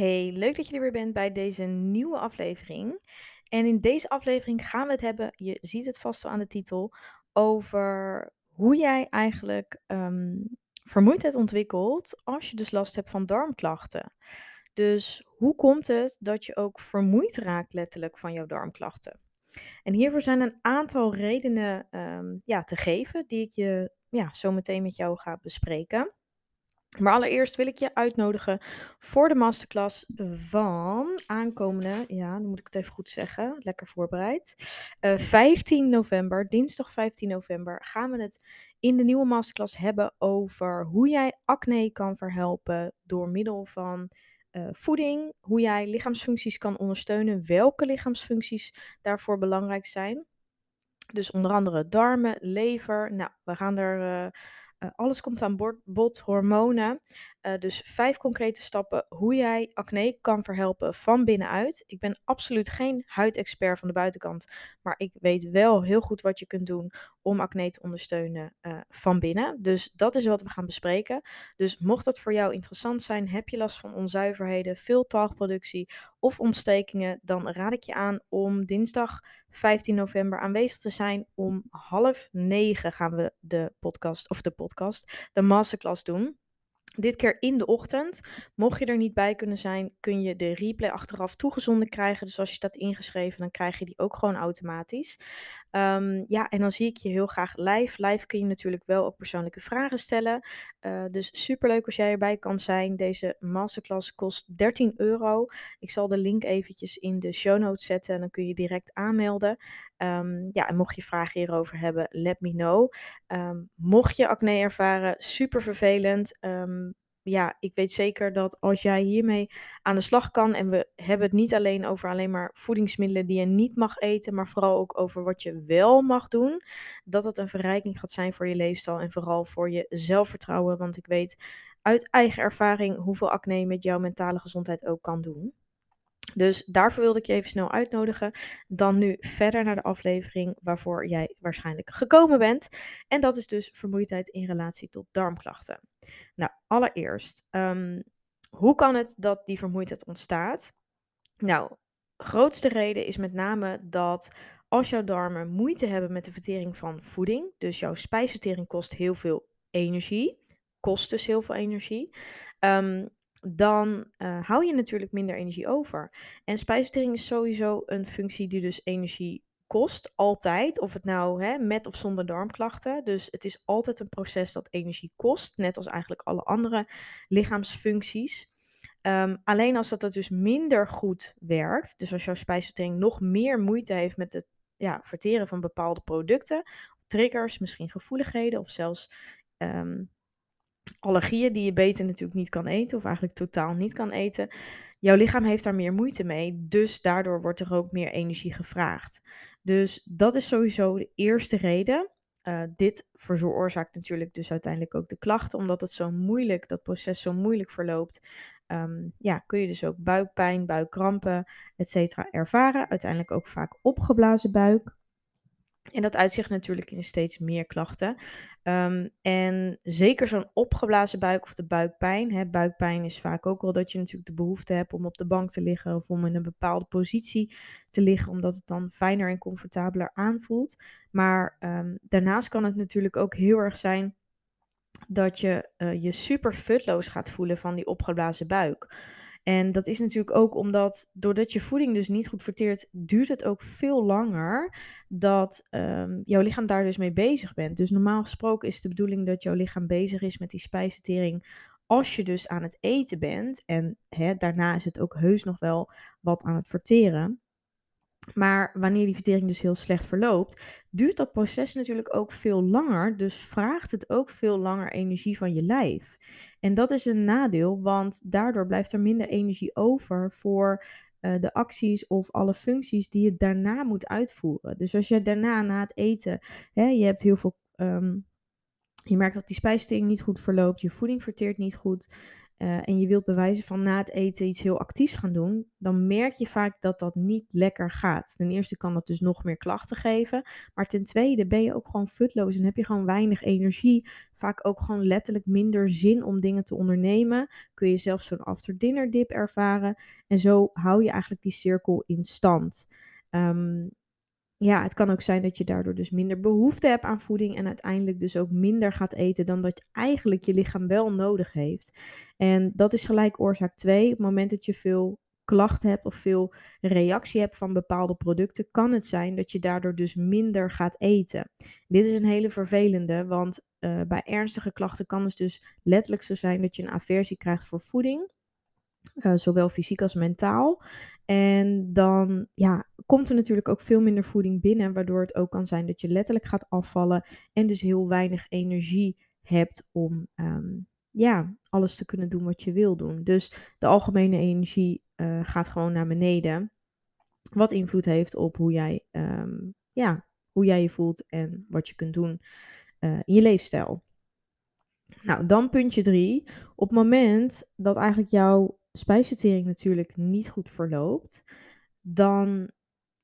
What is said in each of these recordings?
Hey, leuk dat je er weer bent bij deze nieuwe aflevering. En in deze aflevering gaan we het hebben, je ziet het vast wel aan de titel, over hoe jij eigenlijk ehm, vermoeidheid ontwikkelt als je dus last hebt van darmklachten. Dus hoe komt het dat je ook vermoeid raakt letterlijk van jouw darmklachten? En hiervoor zijn een aantal redenen ehm, ja, te geven die ik je ja, zo meteen met jou ga bespreken. Maar allereerst wil ik je uitnodigen voor de masterclass van aankomende, ja, dan moet ik het even goed zeggen, lekker voorbereid. Uh, 15 november, dinsdag 15 november, gaan we het in de nieuwe masterclass hebben over hoe jij acne kan verhelpen door middel van uh, voeding, hoe jij lichaamsfuncties kan ondersteunen, welke lichaamsfuncties daarvoor belangrijk zijn. Dus onder andere darmen, lever. Nou, we gaan er uh, alles komt aan bod, hormonen. Uh, dus vijf concrete stappen hoe jij acne kan verhelpen van binnenuit. Ik ben absoluut geen huidexpert van de buitenkant, maar ik weet wel heel goed wat je kunt doen om acne te ondersteunen uh, van binnen. Dus dat is wat we gaan bespreken. Dus mocht dat voor jou interessant zijn, heb je last van onzuiverheden, veel talgproductie of ontstekingen, dan raad ik je aan om dinsdag 15 november aanwezig te zijn. Om half negen gaan we de podcast, of de podcast, de masterclass doen. Dit keer in de ochtend. Mocht je er niet bij kunnen zijn, kun je de replay achteraf toegezonden krijgen. Dus als je dat ingeschreven, dan krijg je die ook gewoon automatisch. Um, ja, en dan zie ik je heel graag live. Live kun je natuurlijk wel ook persoonlijke vragen stellen. Uh, dus superleuk als jij erbij kan zijn. Deze masterclass kost 13 euro. Ik zal de link eventjes in de show notes zetten en dan kun je direct aanmelden. Um, ja, en mocht je vragen hierover hebben, let me know. Um, mocht je acne ervaren, super vervelend ja, ik weet zeker dat als jij hiermee aan de slag kan, en we hebben het niet alleen over alleen maar voedingsmiddelen die je niet mag eten, maar vooral ook over wat je wel mag doen, dat het een verrijking gaat zijn voor je leefstijl en vooral voor je zelfvertrouwen. Want ik weet uit eigen ervaring hoeveel acne met jouw mentale gezondheid ook kan doen. Dus daarvoor wilde ik je even snel uitnodigen. Dan nu verder naar de aflevering waarvoor jij waarschijnlijk gekomen bent. En dat is dus vermoeidheid in relatie tot darmklachten. Nou, allereerst, um, hoe kan het dat die vermoeidheid ontstaat? Nou, grootste reden is met name dat als jouw darmen moeite hebben met de vertering van voeding, dus jouw spijsvertering kost heel veel energie, kost dus heel veel energie. Um, dan uh, hou je natuurlijk minder energie over. En spijsvertering is sowieso een functie die dus energie kost, altijd. Of het nou hè, met of zonder darmklachten. Dus het is altijd een proces dat energie kost, net als eigenlijk alle andere lichaamsfuncties. Um, alleen als dat, dat dus minder goed werkt, dus als jouw spijsvertering nog meer moeite heeft met het ja, verteren van bepaalde producten, triggers, misschien gevoeligheden of zelfs um, allergieën die je beter natuurlijk niet kan eten, of eigenlijk totaal niet kan eten. Jouw lichaam heeft daar meer moeite mee, dus daardoor wordt er ook meer energie gevraagd. Dus dat is sowieso de eerste reden. Uh, dit veroorzaakt natuurlijk dus uiteindelijk ook de klachten, omdat het zo moeilijk, dat proces zo moeilijk verloopt. Um, ja, kun je dus ook buikpijn, buikkrampen, etc. ervaren. Uiteindelijk ook vaak opgeblazen buik. En dat uitzicht natuurlijk in steeds meer klachten. Um, en zeker zo'n opgeblazen buik of de buikpijn. Hè, buikpijn is vaak ook wel dat je natuurlijk de behoefte hebt om op de bank te liggen of om in een bepaalde positie te liggen, omdat het dan fijner en comfortabeler aanvoelt. Maar um, daarnaast kan het natuurlijk ook heel erg zijn dat je uh, je super futloos gaat voelen van die opgeblazen buik. En dat is natuurlijk ook omdat, doordat je voeding dus niet goed verteert, duurt het ook veel langer dat um, jouw lichaam daar dus mee bezig bent. Dus normaal gesproken is de bedoeling dat jouw lichaam bezig is met die spijsvertering als je dus aan het eten bent. En hè, daarna is het ook heus nog wel wat aan het verteren. Maar wanneer die vertering dus heel slecht verloopt, duurt dat proces natuurlijk ook veel langer. Dus vraagt het ook veel langer energie van je lijf. En dat is een nadeel, want daardoor blijft er minder energie over voor uh, de acties of alle functies die je daarna moet uitvoeren. Dus als je daarna na het eten, hè, je hebt heel veel. Um, je merkt dat die spijsvertering niet goed verloopt, je voeding verteert niet goed. Eh, en je wilt bewijzen van na het eten iets heel actiefs gaan doen, dan merk je vaak dat dat niet lekker gaat. Ten eerste kan dat dus nog meer klachten geven, maar ten tweede ben je ook gewoon futloos en heb je gewoon weinig energie, vaak ook gewoon letterlijk minder zin om dingen te ondernemen. Kun je zelfs zo'n after dinner dip ervaren en zo hou je eigenlijk die cirkel in stand. Um, ja, het kan ook zijn dat je daardoor dus minder behoefte hebt aan voeding en uiteindelijk dus ook minder gaat eten dan dat je eigenlijk je lichaam wel nodig heeft. En dat is gelijk oorzaak 2. Op het moment dat je veel klachten hebt of veel reactie hebt van bepaalde producten, kan het zijn dat je daardoor dus minder gaat eten. Dit is een hele vervelende, want uh, bij ernstige klachten kan het dus letterlijk zo zijn dat je een aversie krijgt voor voeding. Uh, zowel fysiek als mentaal. En dan ja, komt er natuurlijk ook veel minder voeding binnen, waardoor het ook kan zijn dat je letterlijk gaat afvallen en dus heel weinig energie hebt om um, ja, alles te kunnen doen wat je wil doen. Dus de algemene energie uh, gaat gewoon naar beneden, wat invloed heeft op hoe jij, um, ja, hoe jij je voelt en wat je kunt doen uh, in je leefstijl. Nou, dan puntje drie. Op het moment dat eigenlijk jouw spijsvertering natuurlijk niet goed verloopt, dan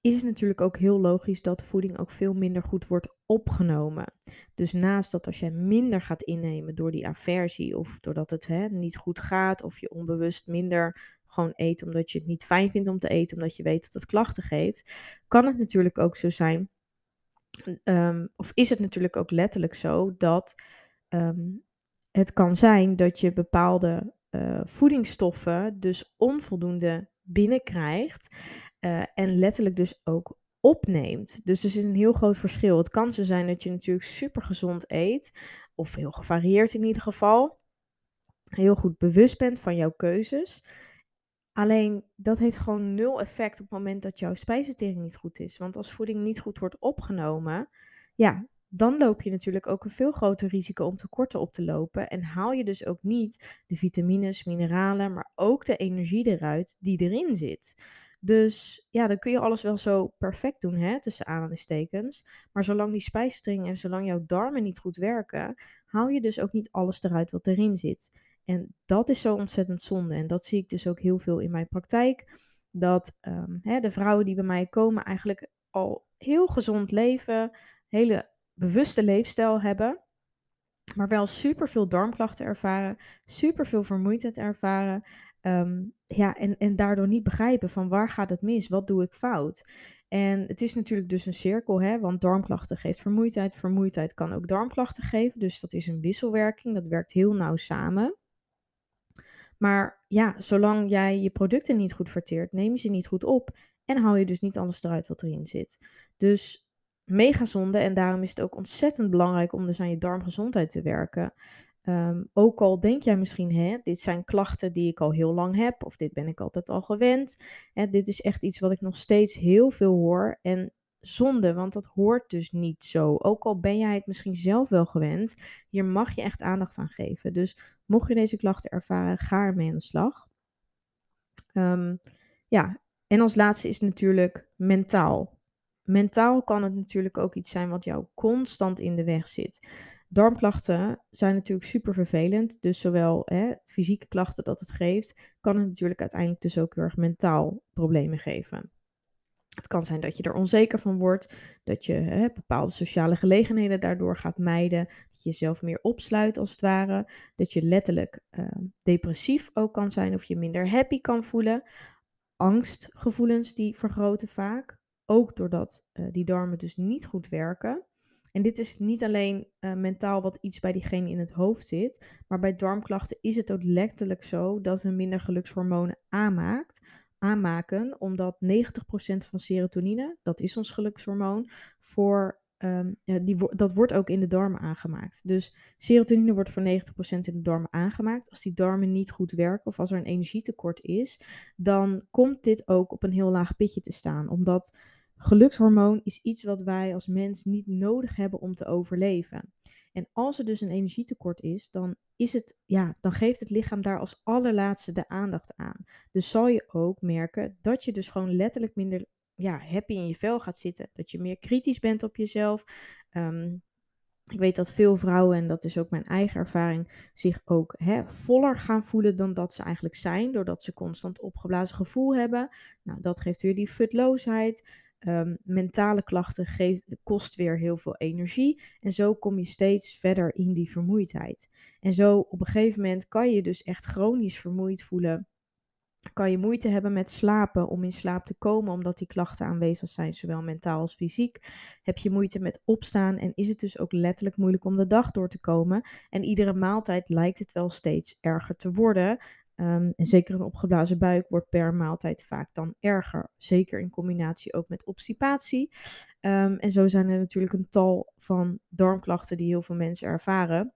is het natuurlijk ook heel logisch dat voeding ook veel minder goed wordt opgenomen. Dus naast dat als jij minder gaat innemen door die aversie of doordat het hè, niet goed gaat of je onbewust minder gewoon eet omdat je het niet fijn vindt om te eten, omdat je weet dat het klachten geeft, kan het natuurlijk ook zo zijn, um, of is het natuurlijk ook letterlijk zo dat um, het kan zijn dat je bepaalde uh, voedingsstoffen dus onvoldoende binnenkrijgt uh, en letterlijk dus ook opneemt. Dus er zit een heel groot verschil. Het kan zo zijn dat je natuurlijk super gezond eet, of heel gevarieerd in ieder geval, heel goed bewust bent van jouw keuzes. Alleen dat heeft gewoon nul effect op het moment dat jouw spijsvertering niet goed is. Want als voeding niet goed wordt opgenomen, ja, dan loop je natuurlijk ook een veel groter risico om tekorten op te lopen. En haal je dus ook niet de vitamines, mineralen, maar ook de energie eruit die erin zit. Dus ja, dan kun je alles wel zo perfect doen, hè, tussen aanhalingstekens. Maar zolang die spijsvertering en zolang jouw darmen niet goed werken, haal je dus ook niet alles eruit wat erin zit. En dat is zo ontzettend zonde. En dat zie ik dus ook heel veel in mijn praktijk. Dat um, hè, de vrouwen die bij mij komen eigenlijk al heel gezond leven, hele bewuste leefstijl hebben, maar wel super veel darmklachten ervaren, super veel vermoeidheid ervaren. Um, ja, en, en daardoor niet begrijpen van waar gaat het mis, wat doe ik fout. En het is natuurlijk dus een cirkel, hè, want darmklachten geeft vermoeidheid, vermoeidheid kan ook darmklachten geven, dus dat is een wisselwerking, dat werkt heel nauw samen. Maar ja, zolang jij je producten niet goed verteert, neem je ze niet goed op en haal je dus niet alles eruit wat erin zit. Dus mega zonde. En daarom is het ook ontzettend belangrijk om dus aan je darmgezondheid te werken. Um, ook al denk jij misschien, hè, dit zijn klachten die ik al heel lang heb, of dit ben ik altijd al gewend. Hè, dit is echt iets wat ik nog steeds heel veel hoor. En zonde, want dat hoort dus niet zo. Ook al ben jij het misschien zelf wel gewend, hier mag je echt aandacht aan geven. Dus mocht je deze klachten ervaren, ga ermee aan de slag. Um, ja, en als laatste is natuurlijk mentaal. Mentaal kan het natuurlijk ook iets zijn wat jou constant in de weg zit. Darmklachten zijn natuurlijk super vervelend. Dus zowel hè, fysieke klachten dat het geeft, kan het natuurlijk uiteindelijk dus ook heel erg mentaal problemen geven. Het kan zijn dat je er onzeker van wordt, dat je hè, bepaalde sociale gelegenheden daardoor gaat mijden, dat je jezelf meer opsluit als het ware, dat je letterlijk uh, depressief ook kan zijn of je minder happy kan voelen. Angstgevoelens die vergroten vaak, ook doordat uh, die darmen dus niet goed werken. En dit is niet alleen uh, mentaal wat iets bij diegene in het hoofd zit, maar bij darmklachten is het ook letterlijk zo dat we minder gelukshormonen aanmaakt, aanmaken, omdat 90% van serotonine, dat is ons gelukshormoon, voor Ja, die, dat wordt ook in de darmen aangemaakt. Dus serotonine wordt voor 90% in de darmen aangemaakt. Als die darmen niet goed werken of als er een energietekort is, dan komt dit ook op een heel laag pitje te staan. Omdat Gelukshormoon is iets wat wij als mens niet nodig hebben om te overleven. En als er dus een energietekort is, dan, is het, ja, dan geeft het lichaam daar als allerlaatste de aandacht aan. Dus zal je ook merken dat je dus gewoon letterlijk minder ja, happy in je vel gaat zitten. Dat je meer kritisch bent op jezelf. Um, ik weet dat veel vrouwen, en dat is ook mijn eigen ervaring, zich ook hè, voller gaan voelen dan dat ze eigenlijk zijn, doordat ze constant opgeblazen gevoel hebben. Nou, dat geeft weer die futloosheid. Um, mentale klachten geeft, kost weer heel veel energie. En zo kom je steeds verder in die vermoeidheid. En zo op een gegeven moment kan je dus echt chronisch vermoeid voelen kan je moeite hebben met slapen, om in slaap te komen, omdat die klachten aanwezig zijn, zowel mentaal als fysiek. Heb je moeite met opstaan en is het dus ook letterlijk moeilijk om de dag door te komen. En iedere maaltijd lijkt het wel steeds erger te worden. Um, en zeker een opgeblazen buik wordt per maaltijd vaak dan erger. Zeker in combinatie ook met obstipatie. Um, en zo zijn er natuurlijk een tal van darmklachten die heel veel mensen ervaren.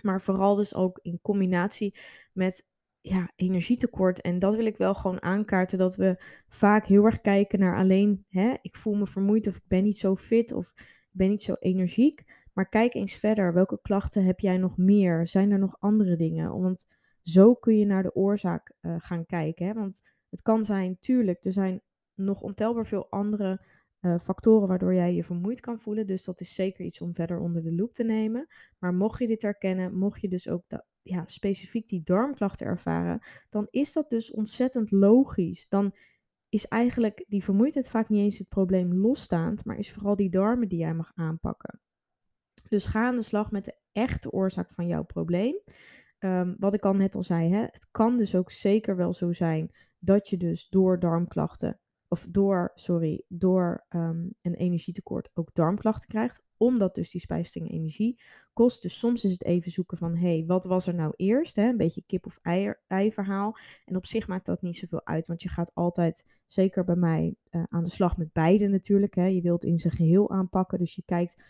Maar vooral dus ook in combinatie met ja, energietekort. En dat wil ik wel gewoon aankaarten. Dat we vaak heel erg kijken naar alleen, hè, ik voel me vermoeid of ik ben niet zo fit of ik ben niet zo energiek. Maar kijk eens verder. Welke klachten heb jij nog meer? Zijn er nog andere dingen? Want zo kun je naar de oorzaak uh, gaan kijken. Hè? Want het kan zijn, tuurlijk, er zijn nog ontelbaar veel andere uh, factoren waardoor jij je vermoeid kan voelen. Dus dat is zeker iets om verder onder de loep te nemen. Maar mocht je dit herkennen, mocht je dus ook ja, specifiek die darmklachten ervaren, dan is dat dus ontzettend logisch. Dan is eigenlijk die vermoeidheid vaak niet eens het probleem losstaand, maar is vooral die darmen die jij mag aanpakken. Dus ga aan de slag met de echte oorzaak van jouw probleem. Um, wat ik al net al zei, hè, het kan dus ook zeker wel zo zijn dat je dus door darmklachten of door, sorry, door um, een energietekort ook darmklachten krijgt, omdat dus die spijsvertering energie kost. Dus soms is het even zoeken van, hé, hey, wat was er nou eerst? Hè? Een beetje kip of ei, ei verhaal. En op zich maakt dat niet zoveel uit, want je gaat altijd, zeker bij mij, uh, aan de slag met beide natuurlijk. Hè? Je wilt in zijn geheel aanpakken, dus je kijkt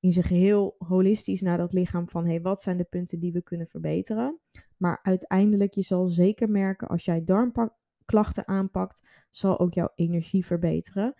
in zijn geheel holistisch naar dat lichaam van, hé, hey, wat zijn de punten die we kunnen verbeteren? Maar uiteindelijk, je zal zeker merken als jij darmpak klachten aanpakt, zal ook jouw energie verbeteren.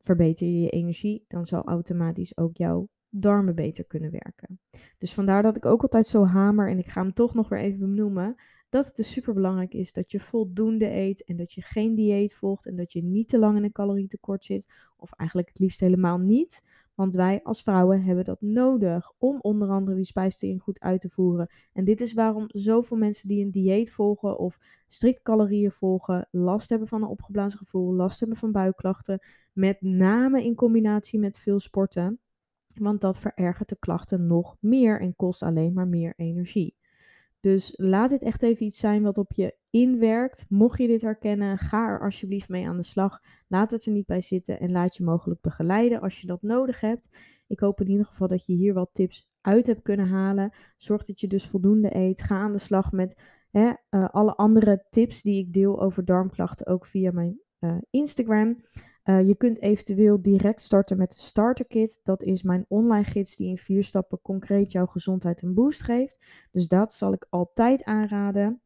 Verbeter je je energie, dan zal automatisch ook jouw darmen beter kunnen werken. Dus vandaar dat ik ook altijd zo hamer, en ik ga hem toch nog weer even benoemen, dat het dus super belangrijk is dat je voldoende eet en dat je geen dieet volgt en dat je niet te lang in een calorietekort zit, of eigenlijk het liefst helemaal niet. Want wij als vrouwen hebben dat nodig om onder andere die spijsvertering goed uit te voeren. En dit is waarom zoveel mensen die een dieet volgen of strikt calorieën volgen, last hebben van een opgeblazen gevoel, last hebben van buikklachten. Met name in combinatie met veel sporten. Want dat verergert de klachten nog meer en kost alleen maar meer energie. Dus laat dit echt even iets zijn wat op je inwerkt. Mocht je dit herkennen, ga er alsjeblieft mee aan de slag. Laat het er niet bij zitten en laat je mogelijk begeleiden als je dat nodig hebt. Ik hoop in ieder geval dat je hier wat tips uit hebt kunnen halen. Zorg dat je dus voldoende eet. Ga aan de slag met hè, uh, alle andere tips die ik deel over darmklachten ook via mijn uh, Instagram. Uh, je kunt eventueel direct starten met de Starter Kit. Dat is mijn online gids die in vier stappen concreet jouw gezondheid een boost geeft. Dus dat zal ik altijd aanraden.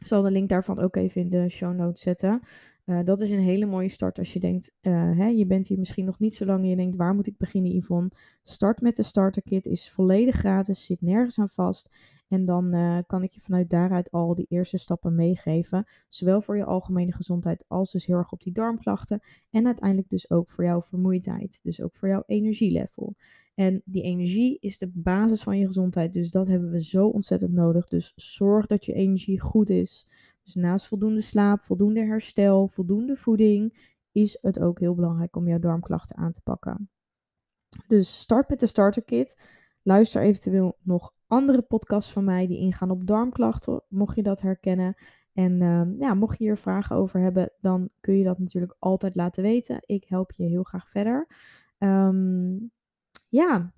Ik zal de link daarvan ook even in de show notes zetten. Uh, dat is een hele mooie start als je denkt, uh, hè, je bent hier misschien nog niet zo lang en je denkt, waar moet ik beginnen Yvonne? Start met de Starter Kit, is volledig gratis, zit nergens aan vast. En dan uh, kan ik je vanuit daaruit al die eerste stappen meegeven. Zowel voor je algemene gezondheid als dus heel erg op die darmklachten. En uiteindelijk dus ook voor jouw vermoeidheid. Dus ook voor jouw energielevel. En die energie is de basis van je gezondheid. Dus dat hebben we zo ontzettend nodig. Dus zorg dat je energie goed is. Dus naast voldoende slaap, voldoende herstel, voldoende voeding, is het ook heel belangrijk om jouw darmklachten aan te pakken. Dus start met de starter kit. Luister eventueel nog andere podcasts van mij die ingaan op darmklachten, mocht je dat herkennen. En uh, ja, mocht je hier vragen over hebben, dan kun je dat natuurlijk altijd laten weten. Ik help je heel graag verder. Um, ja,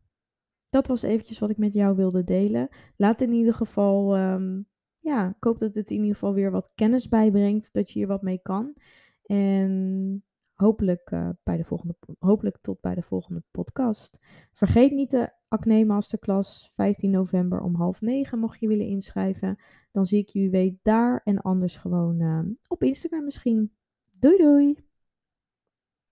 dat was eventjes wat ik met jou wilde delen. Laat in ieder geval, um, ja, ik hoop dat het in ieder geval weer wat kennis bijbrengt, dat je hier wat mee kan. En hopelijk, uh, bij de volgende, hopelijk tot bij de volgende podcast. Vergeet niet de Acne Masterclass 15 november om half negen, mocht je willen inschrijven. Dan zie ik je weet daar en anders gewoon uh, op Instagram misschien. Doei doei!